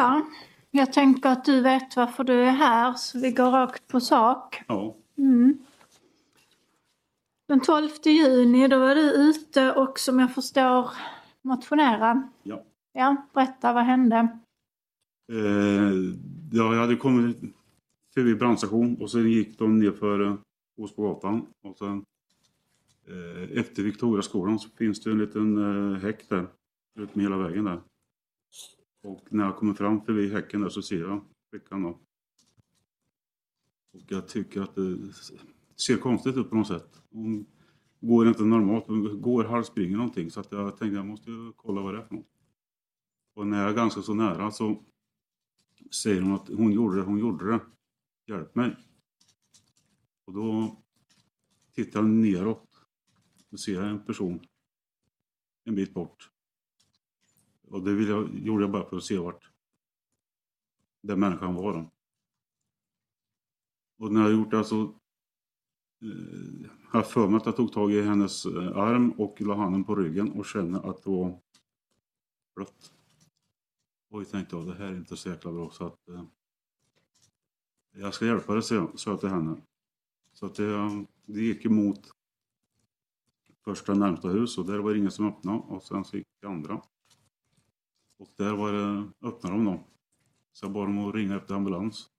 ja, jag tänker att du vet varför du är här så vi går rakt på sak. Ja, Mm. Den 12 juni då var du ute och som jag förstår motionera. ja. Ja, berätta vad hände? Eh, ja, jag hade kommit förbi brandstation och sen gick de ner för Osbogatan. Och sen eh, efter Victoriaskolan så finns det en liten eh, häck där. Ut med hela vägen där. Och när jag kommer fram förbi häcken där så ser jag flickan då. Och jag tycker att det ser konstigt ut på något sätt. Hon går inte normalt, hon går halvspringer någonting. Så att jag tänkte jag måste kolla vad det är för något. Och när jag är ganska så nära så säger hon att hon gjorde det, hon gjorde det. Hjälp mig. Och då tittar jag neråt. Då ser jag en person en bit bort. Och det vill jag, gjorde jag bara för att se vart den människan var. Då. Och när jag gjort det så eh, har jag för mig att jag tog tag i hennes eh, arm och la handen på ryggen och kände att det var blött. Oj, tänkte jag, det här är inte så jäkla bra så att eh, jag ska hjälpa dig, sa jag- sa jag till henne. Så att det, det gick emot första närmsta hus och där var det ingen som öppnade och sen så gick det andra. Och där var det, öppnade de då. Så jag bad dem att ringa efter ambulans.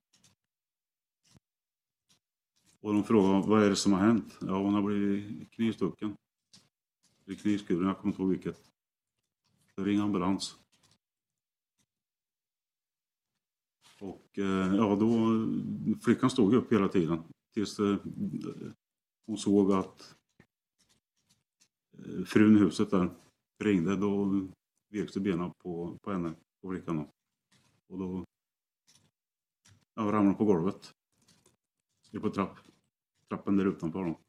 Och de frågade vad är det som har hänt? Ja, hon har blivit knivstucken. Blivit knivskuren, jag kommer inte ihåg vilket. Så ring ambulans. Och eh, ja, då, flickan stod upp hela tiden tills eh, hon såg att eh, frun i huset där ringde. Då veks benen på, på henne, på flickan. Då. Och då ja, ramlade på golvet. Det på trapp, trappen där utanför. Då.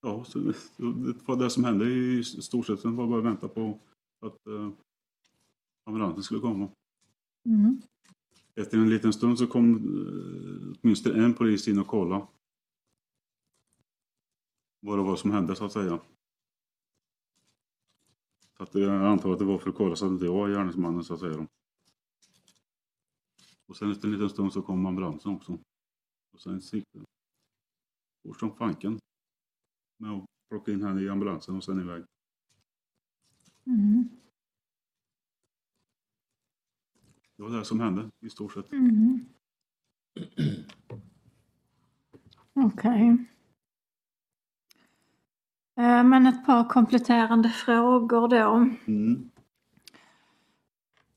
Ja, så det, det var det som hände i stort sett. Sen var bara att vänta på att eh, ambulansen skulle komma. Mm. Efter en liten stund så kom eh, åtminstone en polis in och kollade vad det var som hände så att säga. Så att jag antar att det var för att kolla så att det inte var gärningsmannen så att säga. Och sen efter en liten stund så kom ambulansen också. Och sen det fort som fanken med att plocka in henne i ambulansen och sen iväg. Mm. Det var det som hände i stort sett. Mm. Okej. Eh, Men ett par kompletterande frågor då. Mm.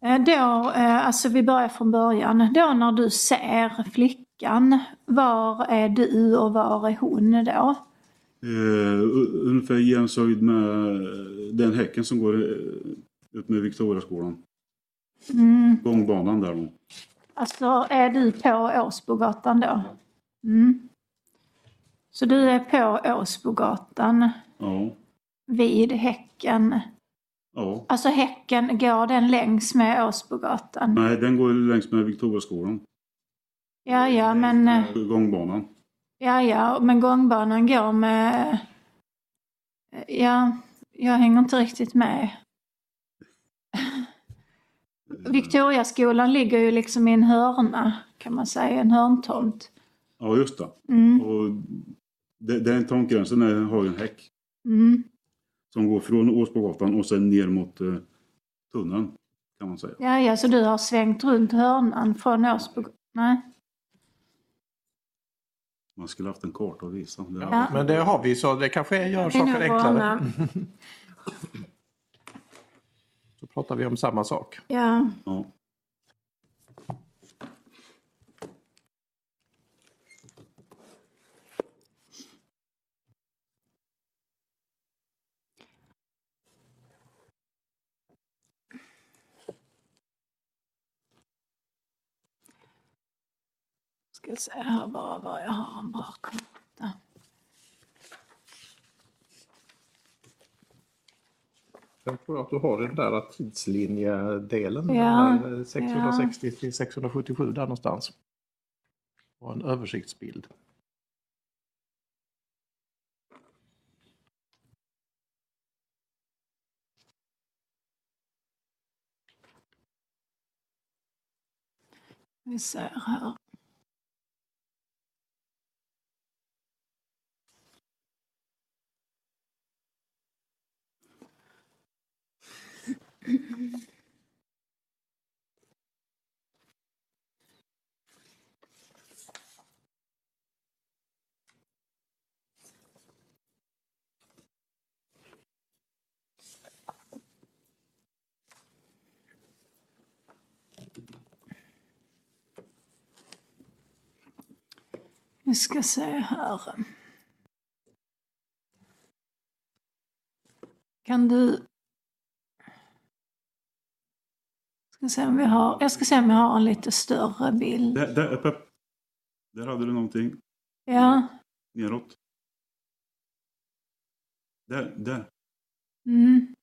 Eh, Då, eh, alltså vi börjar från början. Då när du ser flickan, var är du och var är hon då? Eh, u- ungefär jämshöjd med den häcken som går eh, ut med Victoriaskolan. Mm. Gångbanan där. då. Alltså är du på Åsbogatan då? Mm. Så du är på Åsbogatan Ja. vid häcken. ja. Alltså häcken, går den längs med Åsbogatan? Nej, den går längs med Victoriaskolan. Ja, ja, men, eh, Gångbanan. ja, ja, men gångbanan går med... Ja, jag hänger inte riktigt med. Victoriaskolan ligger ju liksom i en hörna, kan man säga, en hörntomt. Ja, just det. Mm, Och det- den tomtgränsen där har ju en häck mm. som går från Åsbogatan och sen ner mot eh, tunneln. Kan man säga. Ja, ja, så du har svängt runt hörnan från Åsbogatan? Nej? Man skulle haft en karta att visa. Det Ja. Men det har vi så det kanske gör Det saker enklare. Så pratar vi om samma sak. Ja. Ja. Ska se här bara vad jag har bra karta. Sen tror jag att du har den där tidslinjedelen. Ja, den där 660 till 677 där någonstans. Och en översiktsbild. Vi ser här. Vi ska se här. Kan du... Ska se om vi har... Jag ska se om jag har en lite större bild. Där, där, Pep. där hade du någonting. Ja. Neråt. Där, där. Mm.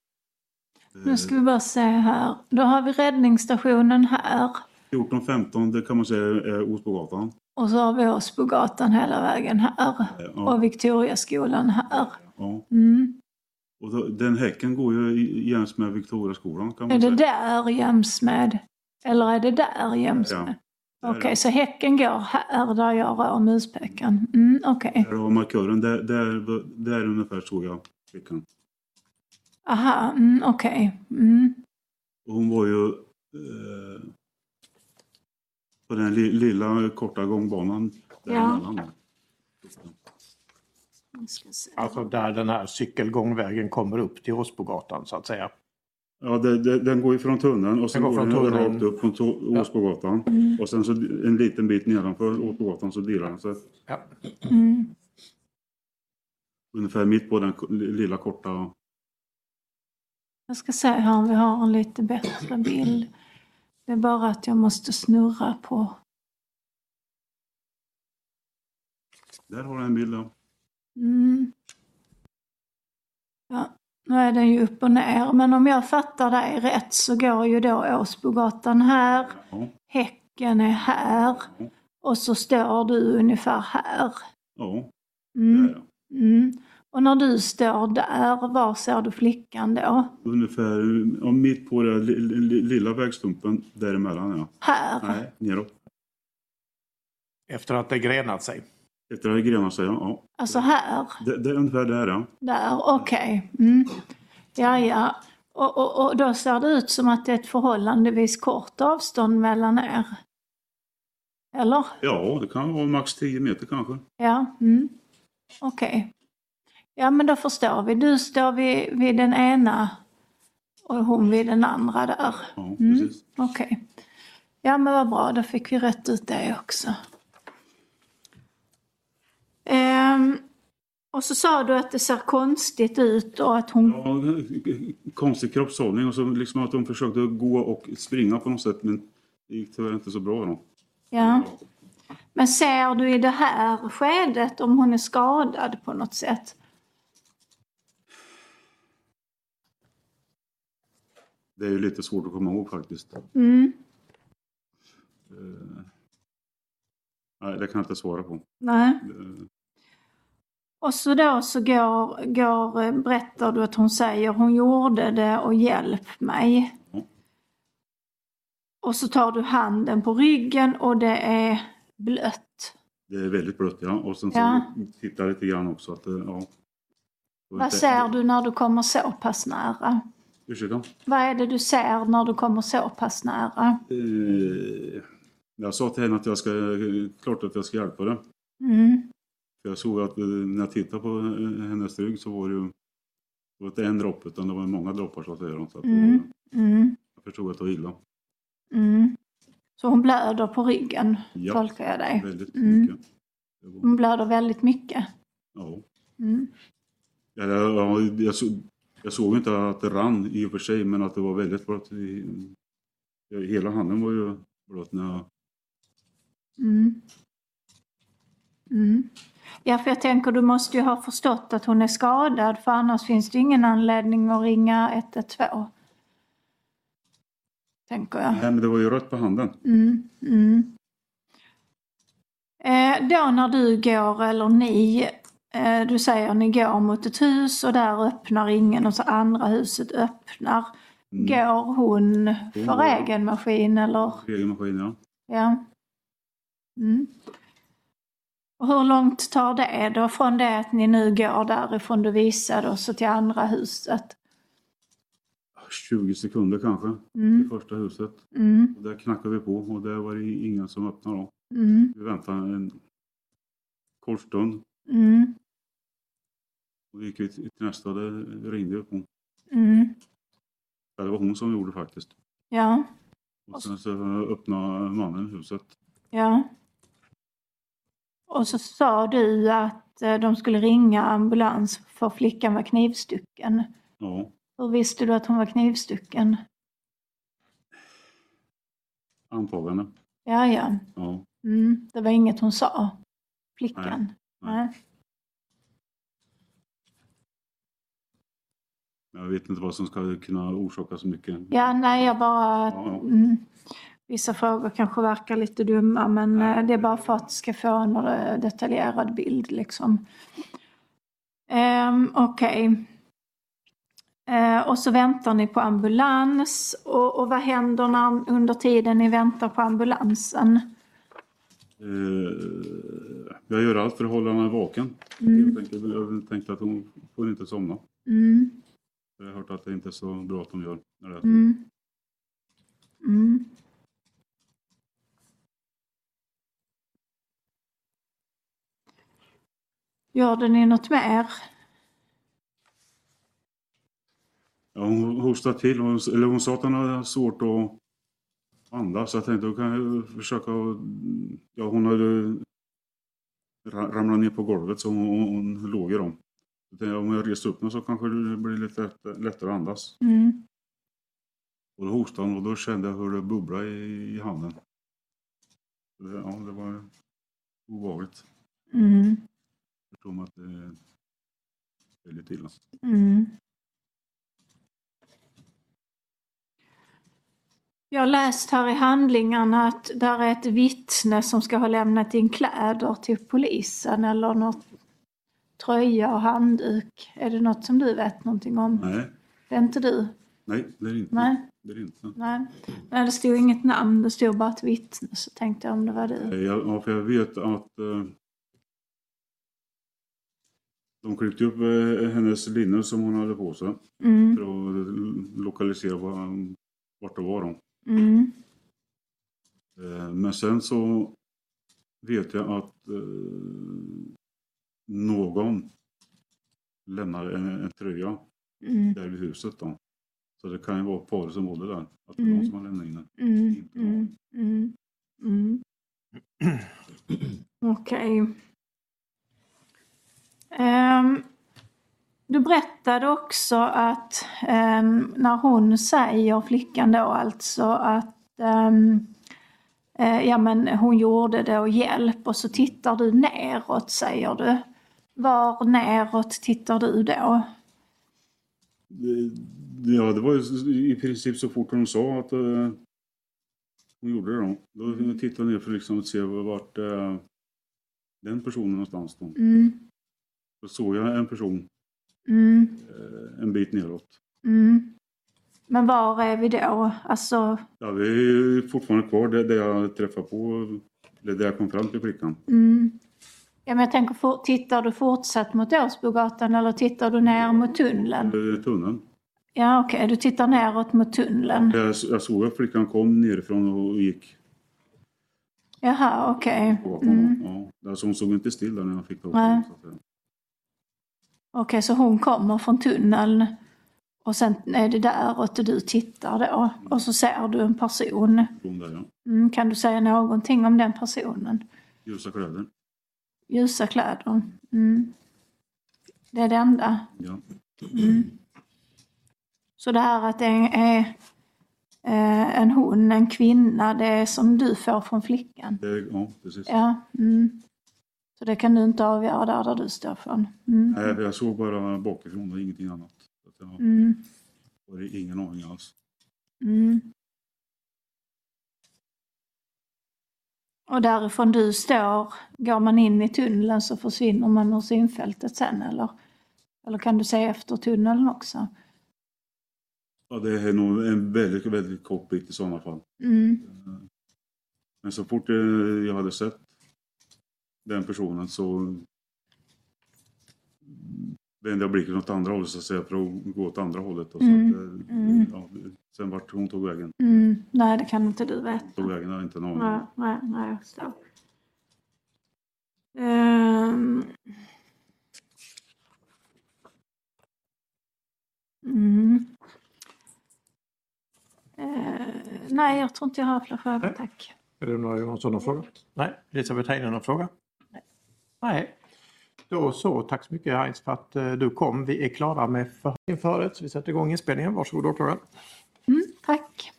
Eh, Nu ska vi bara se här. Då har vi räddningsstationen här. 14-15, det kan man säga är Osbogatan. Och så har vi Åsbogatan hela vägen här. Ja, Och Victoriaskolan här. ja. Mm. Och då, den häcken går ju jäms med Victoriaskolan kan man Är det säga. där jäms med? Eller är det där jäms Ja. med? Där, Okej, ja. så häcken går här där jag rör muspekaren. Mm, Okej. Där har markören, där, där, där ungefär såg jag flickan. Aha, mm, okej. Mm. Och hon var ju eh, på den li, lilla korta gångbanan däremellan. se. Alltså där den här cykelgångvägen kommer upp till Åsbogatan så att säga. Ja, det, det, den går ju från tunneln och sen Den går den tunneln. rakt upp från Åsbogatan. Mm. Och sen så en liten bit nedanför Åsbogatan så delar den sig. Ja. Mm. Ungefär mitt på den lilla korta. Jag ska se här om vi har en lite bättre bild. Det är bara att jag måste snurra på. Där har du en bild. Ja. Mm. Ja, nu är den ju upp och ner. Men om jag fattar dig rätt så går ju då Åsbogatan här. Ja. Häcken är här. Och så står du ungefär här. ja, Mm. där ja. Mm. Och när du står där, var ser du flickan då? Ungefär ja, mitt på den li, li, lilla vägstumpen däremellan. Ja. Här? Nej, neråt. Efter att det grenat sig. Efter att ha grenat sig, ja. Alltså här? Det, det är ungefär där ja. Där, okej. Mm. Ja, ja. Och, och, och då ser det ut som att det är ett förhållandevis kort avstånd mellan er. Eller? Ja, det kan vara max 10 meter kanske. Ja, mm. okej. Ja, men då förstår vi. Du står vid, vid den ena och hon vid den andra där. Ja, Mm. Okej. Ja, men vad bra. Då fick vi rätt ut det också. Ehm, och så sa du att det ser konstigt ut och att hon... Ja, konstig kroppshållning och så liksom att de försökte gå och springa på något sätt men det gick tyvärr inte så bra då. Ja. Men ser du i det här skedet om hon är skadad på något sätt? Det är ju lite svårt att komma ihåg faktiskt. Mm. Eh, nej, det kan jag inte svara på. Nej. Eh, Och så då så går, går, eh, berättar du att hon säger hon gjorde det och hjälp mig. Ja. Och så tar du handen på ryggen och det är blött. Det är väldigt blött ja. Och sen så Ja. tittar jag lite grann också att ja. Vad ser du när du kommer så pass nära? Ursäkta? Vad är det du ser när du kommer så pass nära? Eh, jag sa till henne att jag ska, klart att jag ska hjälpa dig. Mm. För jag såg att när jag tittade på hennes rygg så var det ju det var inte en dropp utan det var många droppar så att säga. Så att det Mm. var, Mm. jag förstod att det var illa. Mm. Så hon blöder på ryggen, Ja. tolkar jag dig? Väldigt Mm. mycket. Var, Hon blöder väldigt mycket. ja. Mm. Ja, ja, jag, såg, jag såg inte att det rann i och för sig men att det var väldigt blött. Hela handen var ju blött när jag... Mm. Mm. Ja, för jag tänker du måste ju ha förstått att hon är skadad för annars finns det ingen anledning att ringa 112. Tänker jag. Nej, men det var ju rött på handen. Mm, mm. Eh, då när du går, eller ni, du säger ni går mot ett hus och där öppnar ingen och så andra huset öppnar. Mm. Går hon för går. egen maskin eller? Egen maskin, ja. Ja. Mm. Och hur långt tar det då från det att ni nu går därifrån du visade och så till andra huset? 20 sekunder kanske, Mm. i första huset. Mm. Och där knackade vi på och där var det ingen som öppnade då. Mm. Vi väntade en kort stund Mm. och gick vi till nästa det ringde upp hon. Mm. Ja, det var hon som gjorde faktiskt. Ja. Och sen så öppnade mannen huset. Ja. Och så sa du att eh, de skulle ringa ambulans för flickan var knivstucken. Ja, Hur visste du att hon var knivstucken? antagande. Ja, ja. Ja. Mm. Det var inget hon sa, flickan. Nej. Nej. Jag vet inte vad som ska kunna orsaka så mycket. Ja, nej, jag bara... Ja, ja. Mm, vissa frågor kanske verkar lite dumma, men eh, det är bara för att ska få en eh, detaljerad bild liksom. Um, Okej. Eh, och så väntar ni på ambulans. Och, och vad händer när, under tiden ni väntar på ambulansen? Eh, jag gör allt för att hålla henne vaken. Mm. Jag, tänkte, jag tänkte att hon får inte somna. Mm, Jag har hört att det inte är så bra att de gör. När det är. mm, mm. Gjorde ni något mer? Ja, hon hostade till. Hon, eller hon sa att hon hade svårt att andas. Så jag tänkte då kan jag försöka... Ja, hon hade ra- ramlat ner på golvet så hon, hon låg i dem. Så tänkte jag, om jag reser upp mig så kanske det blir lite lätt- lättare att andas. Mm. Och då hostade hon och då kände jag hur det bubblade i, i handen. Ja, det var obehagligt. Mm. Jag förstår att det är lite illa. Mm. Jag har läst här i handlingarna att där är ett vittne som ska ha lämnat in kläder till polisen eller något tröja och handduk. Är det något som du vet någonting om? Nej, Det är inte du? nej, det är inte. Nej. Det är inte. Nej. Nej, det stod inget namn, det stod bara ett vittne. Så tänkte jag om det var du. Ja, för jag vet att eh, de klippte upp eh, hennes linne som hon hade på sig Mm. för att lokalisera var, vart det var. Då. Mm. Eh, men sen så vet jag att eh, någon lämnade en, en tröja Mm. där vid huset. Då. Så det kan ju vara paret som bodde där. Att det var Mm. någon som har lämnat in den. Mm, mm, mm, mm. Okej. Ehm, du berättade också att ehm, när hon säger, flickan då alltså, att ehm, eh, ja, men hon gjorde det och hjälp och så tittar du neråt säger du. Var neråt tittar du då? Ja, det var ju i princip så fort hon sa att eh, hon gjorde det då. Då tittade jag ner för liksom att se vart eh, den personen någonstans då. Mm, Då såg jag en person mm, eh, en bit neråt. mm. Men var är vi då? Alltså, Ja, vi är fortfarande kvar där, där jag träffade på, eller där jag kom fram till flickan. Mm. Ja, men jag tänker, for- tittar du fortsatt mot Åsbogatan eller tittar du ner mot tunneln? Eh, Tunneln. Ja, okej, du tittar neråt mot tunneln. Jag, jag såg att flickan kom nerifrån och gick Jaha, okej. bakom. Mm. Ja, alltså hon såg inte still där när jag fick upp Nej. henne. så att säga. Okej, så hon kommer från tunneln och sen är det däråt och du tittar då. Och så ser du en person. Mm, kan du säga någonting om den personen? Ljusa kläder. Ljusa kläder. Mm. Det är det enda. Ja. Mm. Så det här att det är eh, en hon, en kvinna, det är som du får från flickan? Ja, precis. Ja. Mm. Så det kan du inte avgöra där, där du står från. Mm. Nej, jag såg bara bakifrån och ingenting annat. Så jag Mm. har ingen aning alls. Mm. Och därifrån du står, går man in i tunneln så försvinner man ur synfältet sen eller? Eller kan du se efter tunneln också? Ja, det är nog en väldigt, väldigt kort bit i sådana fall. Mm. Men så fort eh, jag hade sett den personen så vände jag blicken åt andra hållet så att säga för att gå åt andra hållet. Och så Mm. att, eh, Mm. ja, sen vart hon tog vägen. Mm. Nej, det kan inte du veta. Tog vägen har inte en aning Nej, nej, nej, jag förstår. Ehm. Mm. Eh, nej, jag tror inte jag har fler frågor, tack. Är det några Johansson har fråga? Nej. Elisabeth Heine någon fråga? Nej. Då så, tack så mycket Heinz för att eh, du kom. Vi är klara med för- införet så vi sätter igång inspelningen. Varsågod åklagaren. Mm, tack.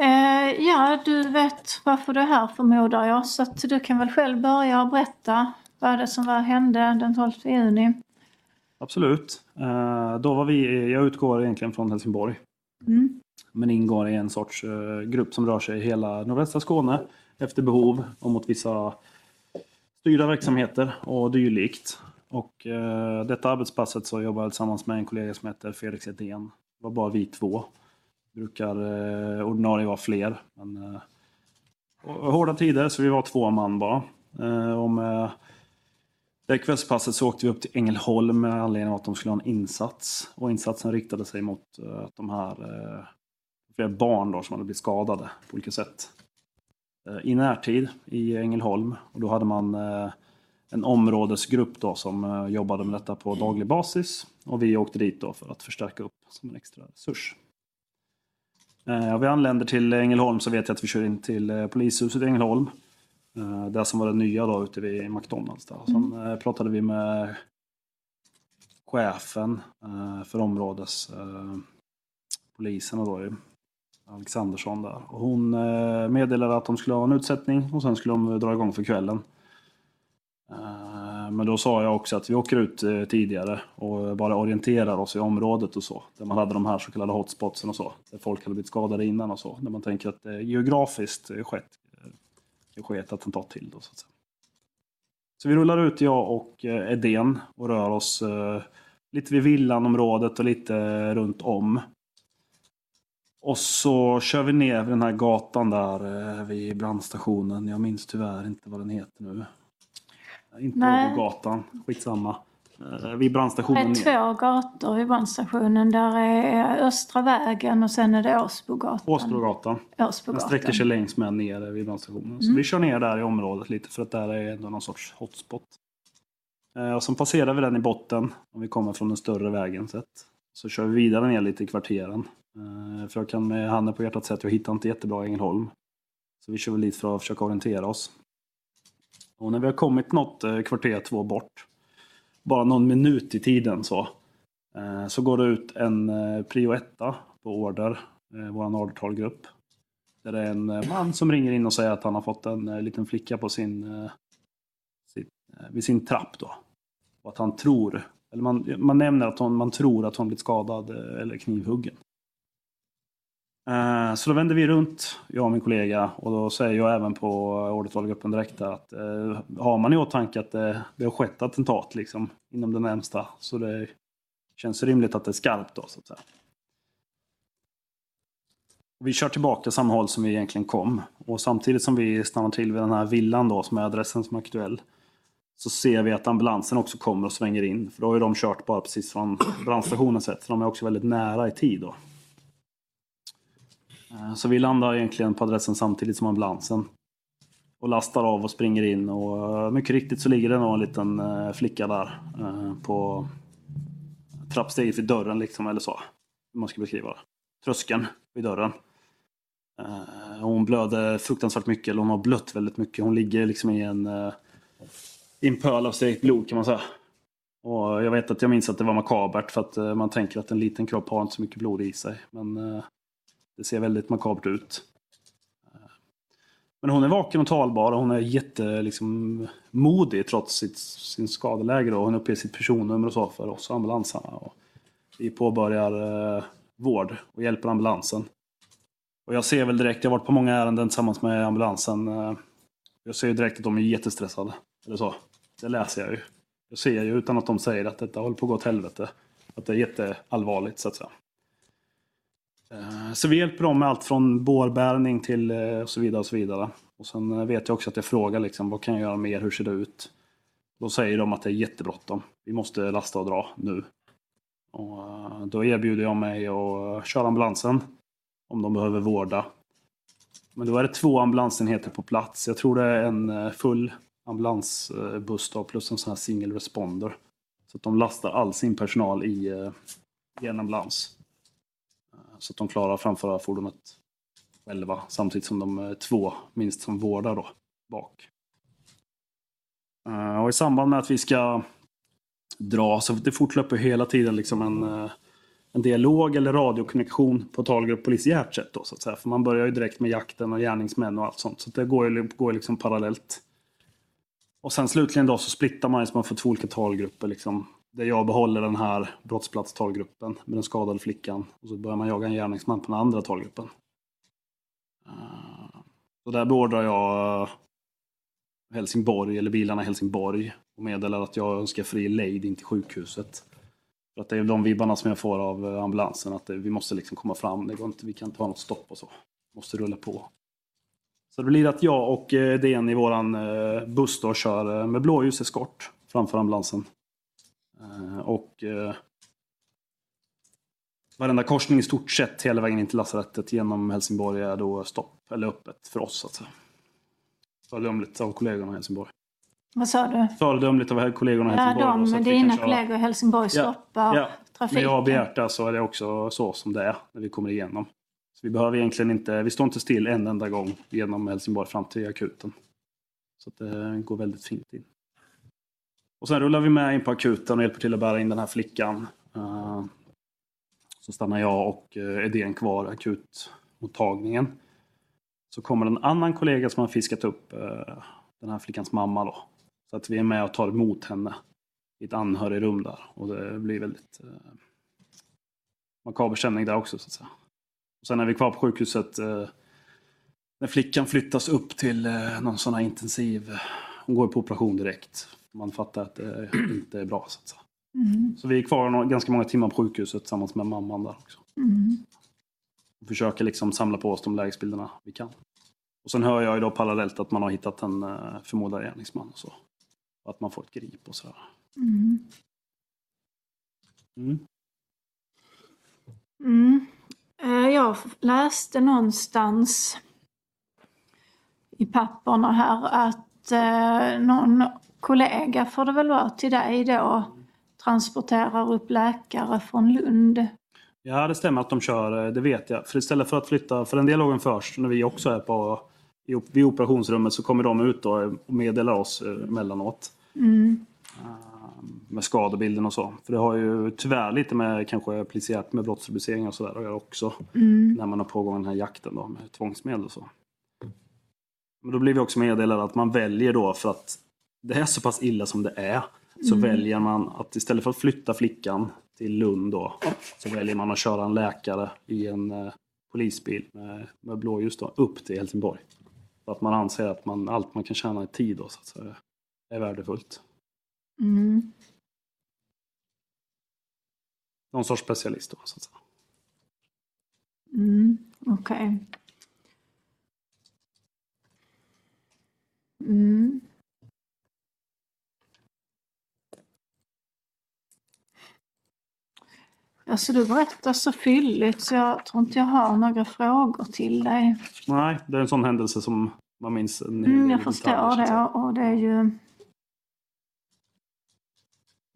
Eh, ja, du vet varför du är här förmodar jag, så att du kan väl själv börja och berätta vad det som var, hände den 12 juni. Absolut. Eh, Då var vi, jag utgår egentligen från Helsingborg. Mm. Men ingår i en sorts eh, grupp som rör sig i hela nordvästra Skåne efter behov och mot vissa styrda verksamheter och dylikt. Och eh, detta arbetspasset så jobbar jag tillsammans med en kollega som heter Felix Edén. Det var bara vi två. Brukar eh, ordinarie vara fler. Men, eh, hårda tider så vi var två man bara. Eh, och med det kvällspasset så åkte vi upp till Ängelholm med anledning av att de skulle ha en insats. Och insatsen riktade sig mot eh, de här eh, flera barn då, som hade blivit skadade på olika sätt. Eh, I närtid i Ängelholm. Och då hade man eh, en områdesgrupp då som eh, jobbade med detta på daglig basis. Och vi åkte dit då för att förstärka upp som en extra resurs. Vi anländer till Ängelholm så vet jag att vi kör in till polishuset i Ängelholm. Det som var det nya då ute vid McDonalds. Där. Och Sen eh, pratade vi med chefen för områdes eh, poliserna då, Alexandersson där. Och hon eh, meddelade att de skulle ha en utsättning och sen skulle de eh, dra igång för kvällen. Eh, men då sa jag också att vi åker ut tidigare och bara orienterar oss i området och så. Där man hade de här så kallade hotspotsen och så. Där folk hade blivit skadade innan och så. Där man tänker att det geografiskt skett det sker ett attentat till då så att säga. Så vi rullar ut jag och Edén och rör oss lite vid villanområdet och lite runt om. Och så kör vi ner den här gatan där eh, vid brandstationen. Jag minns tyvärr inte vad den heter nu. Inte. Åbogatan, skitsamma. Eh, vid Det brandstationen. är ner. två gator vid brandstationen. Där är Östra vägen och sen är det Åsbogatan. Åsbrogatan. Den Åsbogatan. sträcker sig längs med ner vid brandstationen. Så vi kör ner där i området lite för att där är ändå någon sorts hotspot. Eh, och sen passerar vi den i botten om vi kommer från den större vägen sett. Så kör vi vidare ner lite i kvarteren. Eh, för jag kan med handen på hjärtat säga att jag hittar inte jättebra Ängelholm. Så vi kör väl dit för att försöka orientera oss. Och när vi har kommit något eh, kvarter, två bort, bara någon minut i tiden så, eh, så går det ut en prio etta på order, eh, vår ordertalgrupp. Där det är en man som ringer in och säger att han har fått en liten flicka på sin, sin, vid sin trapp då. Och att han tror, eller man, man nämner att hon, man tror att hon blivit skadad eh, eller knivhuggen. Eh, Så då vänder vi runt, jag och min kollega, och då säger jag även på ordertalgruppen direkt att eh, har man i åtanke att det, det har skett attentat liksom inom det närmsta så det känns rimligt att det är skarpt då så att säga. Och Vi kör tillbaka samma håll som vi egentligen kom. Och samtidigt som vi stannar till vid den här villan då, som är adressen som är aktuell. Så ser vi att ambulansen också kommer och svänger in. För då har ju de kört bara precis från brandstationen sett. Så de är också väldigt nära i tid då. Eh, så vi landar egentligen på adressen samtidigt som ambulansen. Och lastar av och springer in. Och eh, mycket riktigt så ligger det nog en liten eh, flicka där. På trappsteget vid dörren liksom, eller så. Hur man ska beskriva det. Tröskeln vid dörren. Hon blöder fruktansvärt mycket, eller hon har blött väldigt mycket. Hon ligger liksom i en, en pöl av stekt blod kan man säga. Och jag vet att jag minns att det var makabert för att eh, man tänker att en liten kropp har inte så mycket blod i sig. Men eh, det ser väldigt makabert ut. Eh, men hon är vaken och talbar och hon är jättemodig liksom, modig trots sitt, sin skadeläge. Då. hon uppger sitt personnummer och så för oss ambulansarna. Och vi påbörjar eh, vård och hjälper ambulansen. Och jag ser väl direkt, jag har varit på många ärenden tillsammans med ambulansen. Eh, jag ser ju direkt att de är jättestressade. Eller så. Det läser jag ju. Jag ser ju utan att de säger att detta håller på att gå åt helvete. Att det är jätteallvarligt så att säga. Eh, så vi hjälper dem med allt från bårbärning till eh, och så vidare. Och så vidare. Och sen eh, vet jag också att jag frågar liksom, vad kan jag göra mer, hur ser det ut? Då säger de att det är jättebråttom. Vi måste lasta och dra nu. Och då erbjuder jag mig att köra ambulansen. Om de behöver vårda. Men då är det två ambulansenheter på plats. Jag tror det är en full ambulansbuss då, plus en sån här single responder. Så att de lastar all sin personal i, eh, i en ambulans. Eh, så att de klarar att framföra fordonet själva samtidigt som de är två minst som vårdar då bak. Och i samband med att vi ska dra så det fortlöper hela tiden liksom en, en dialog eller radiokommunikation på talgrupp polisiärt sätt då så att säga. För man börjar ju direkt med jakten och gärningsmän och allt sånt. Så det går ju går liksom parallellt. Och sen slutligen då så splittar man så man får två olika talgrupper liksom där jag behåller den här brottsplatstalgruppen med den skadade flickan. Och så börjar man jaga en gärningsman på den andra talgruppen. Eh, så där beordrar jag eh, Helsingborg, eller bilarna i Helsingborg och meddelar att jag önskar fri lejd in till sjukhuset. För att det är de vibbarna som jag får av eh, ambulansen, att vi måste liksom komma fram. Det går inte, vi kan inte ha något stopp och så. Måste rulla på. Så det blir att jag och eh, DN i våran buss då kör med blåljuseskort framför ambulansen. Eh, och eh, varenda korsning i stort sett hela vägen in till lasarettet genom Helsingborg är då stopp, eller öppet för oss. så att säga. Föredömligt av kollegorna i Helsingborg. Vad sa du? Föredömligt av kollegorna i Helsingborg. Ja, de, då, dina kollegor i Helsingborg stoppar ja, ja. trafiken. Men jag har begärt det så är det också så som det är när vi kommer igenom. Vi behöver egentligen inte, vi står inte still en enda gång genom Helsingborg fram till akuten. Så eh, det går väldigt fint in. Och sen rullar vi med in på akuten och hjälper till att bära in den här flickan. Eh, så stannar jag och eh, Edén kvar akutmottagningen. Så kommer en annan kollega som har fiskat upp den här flickans mamma då. Så att vi är med och tar emot henne i ett anhörigrum där. Och det blir väldigt makaber stämning där också så att säga. Sen är vi kvar på sjukhuset när flickan flyttas upp till någon sån här intensiv... Hon går på operation direkt man fattar att det inte är bra. Så, att säga. Mm. så vi är kvar ganska många timmar på sjukhuset tillsammans med mamman där också. Mm. Och försöker liksom samla på oss de lägesbilderna vi kan. Och sen hör jag ju då parallellt att man har hittat en uh, förmodad gärningsman och så. Och att man får ett grip och sådär. Mm. Mm. Eh, jag läste någonstans i papperna här att eh, någon kollega får det väl vara till dig då transporterar upp läkare från Lund. Ja, det stämmer att de kör, det vet jag. För istället för att flytta, för den dialogen först, när vi också är på vid operationsrummet så kommer de ut då och meddelar oss eh, emellanåt. Mm. Med skadebilden och så. För det har ju tyvärr lite med kanske polisiärt med brottsrubriceringar och sådär att göra också. Mm. När man har pågått den här jakten då med tvångsmedel och så. Men då blir vi också meddelade att man väljer då för att det är så pass illa som det är så mm. väljer man att istället för att flytta flickan till Lund då, så väljer man att köra en läkare i en eh, polisbil med, med blåljus då, upp till Helsingborg. För att man anser att man, allt man kan tjäna i tid då, så att säga, är värdefullt. Mm. Någon sorts specialist då, så att säga. Mm, Okej. Okay. Mm. Alltså du berättar så fylligt så jag tror inte jag har några frågor till dig. Nej, det är en sån händelse som man minns. En mm, jag förstår det och det är ju...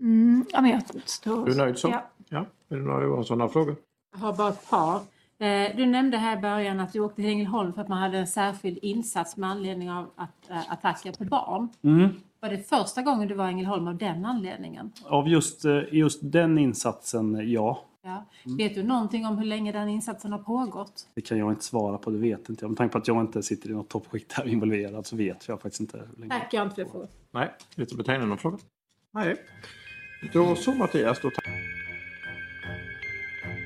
Mm, ja, men jag tror... Är du nöjd så? Ja. Ja. Är det några sådana frågor? Jag har bara ett par. Eh, du nämnde här i början att du åkte till Ängelholm för att man hade en särskild insats med anledning av att, äh, attacker på barn. Mm. Var det första gången du var i Ängelholm av den anledningen? Av just, eh, just den insatsen, ja. ja. Mm. Vet du någonting om hur länge den insatsen har pågått? Det kan jag inte svara på, det vet inte jag. Med tanke på att jag inte sitter i något toppskikt där involverad så vet jag faktiskt inte. Hur länge. Tack, jag har inte fler frågor. Nej, Elisabeth Heine någon fråga? Nej. Då så Mattias, då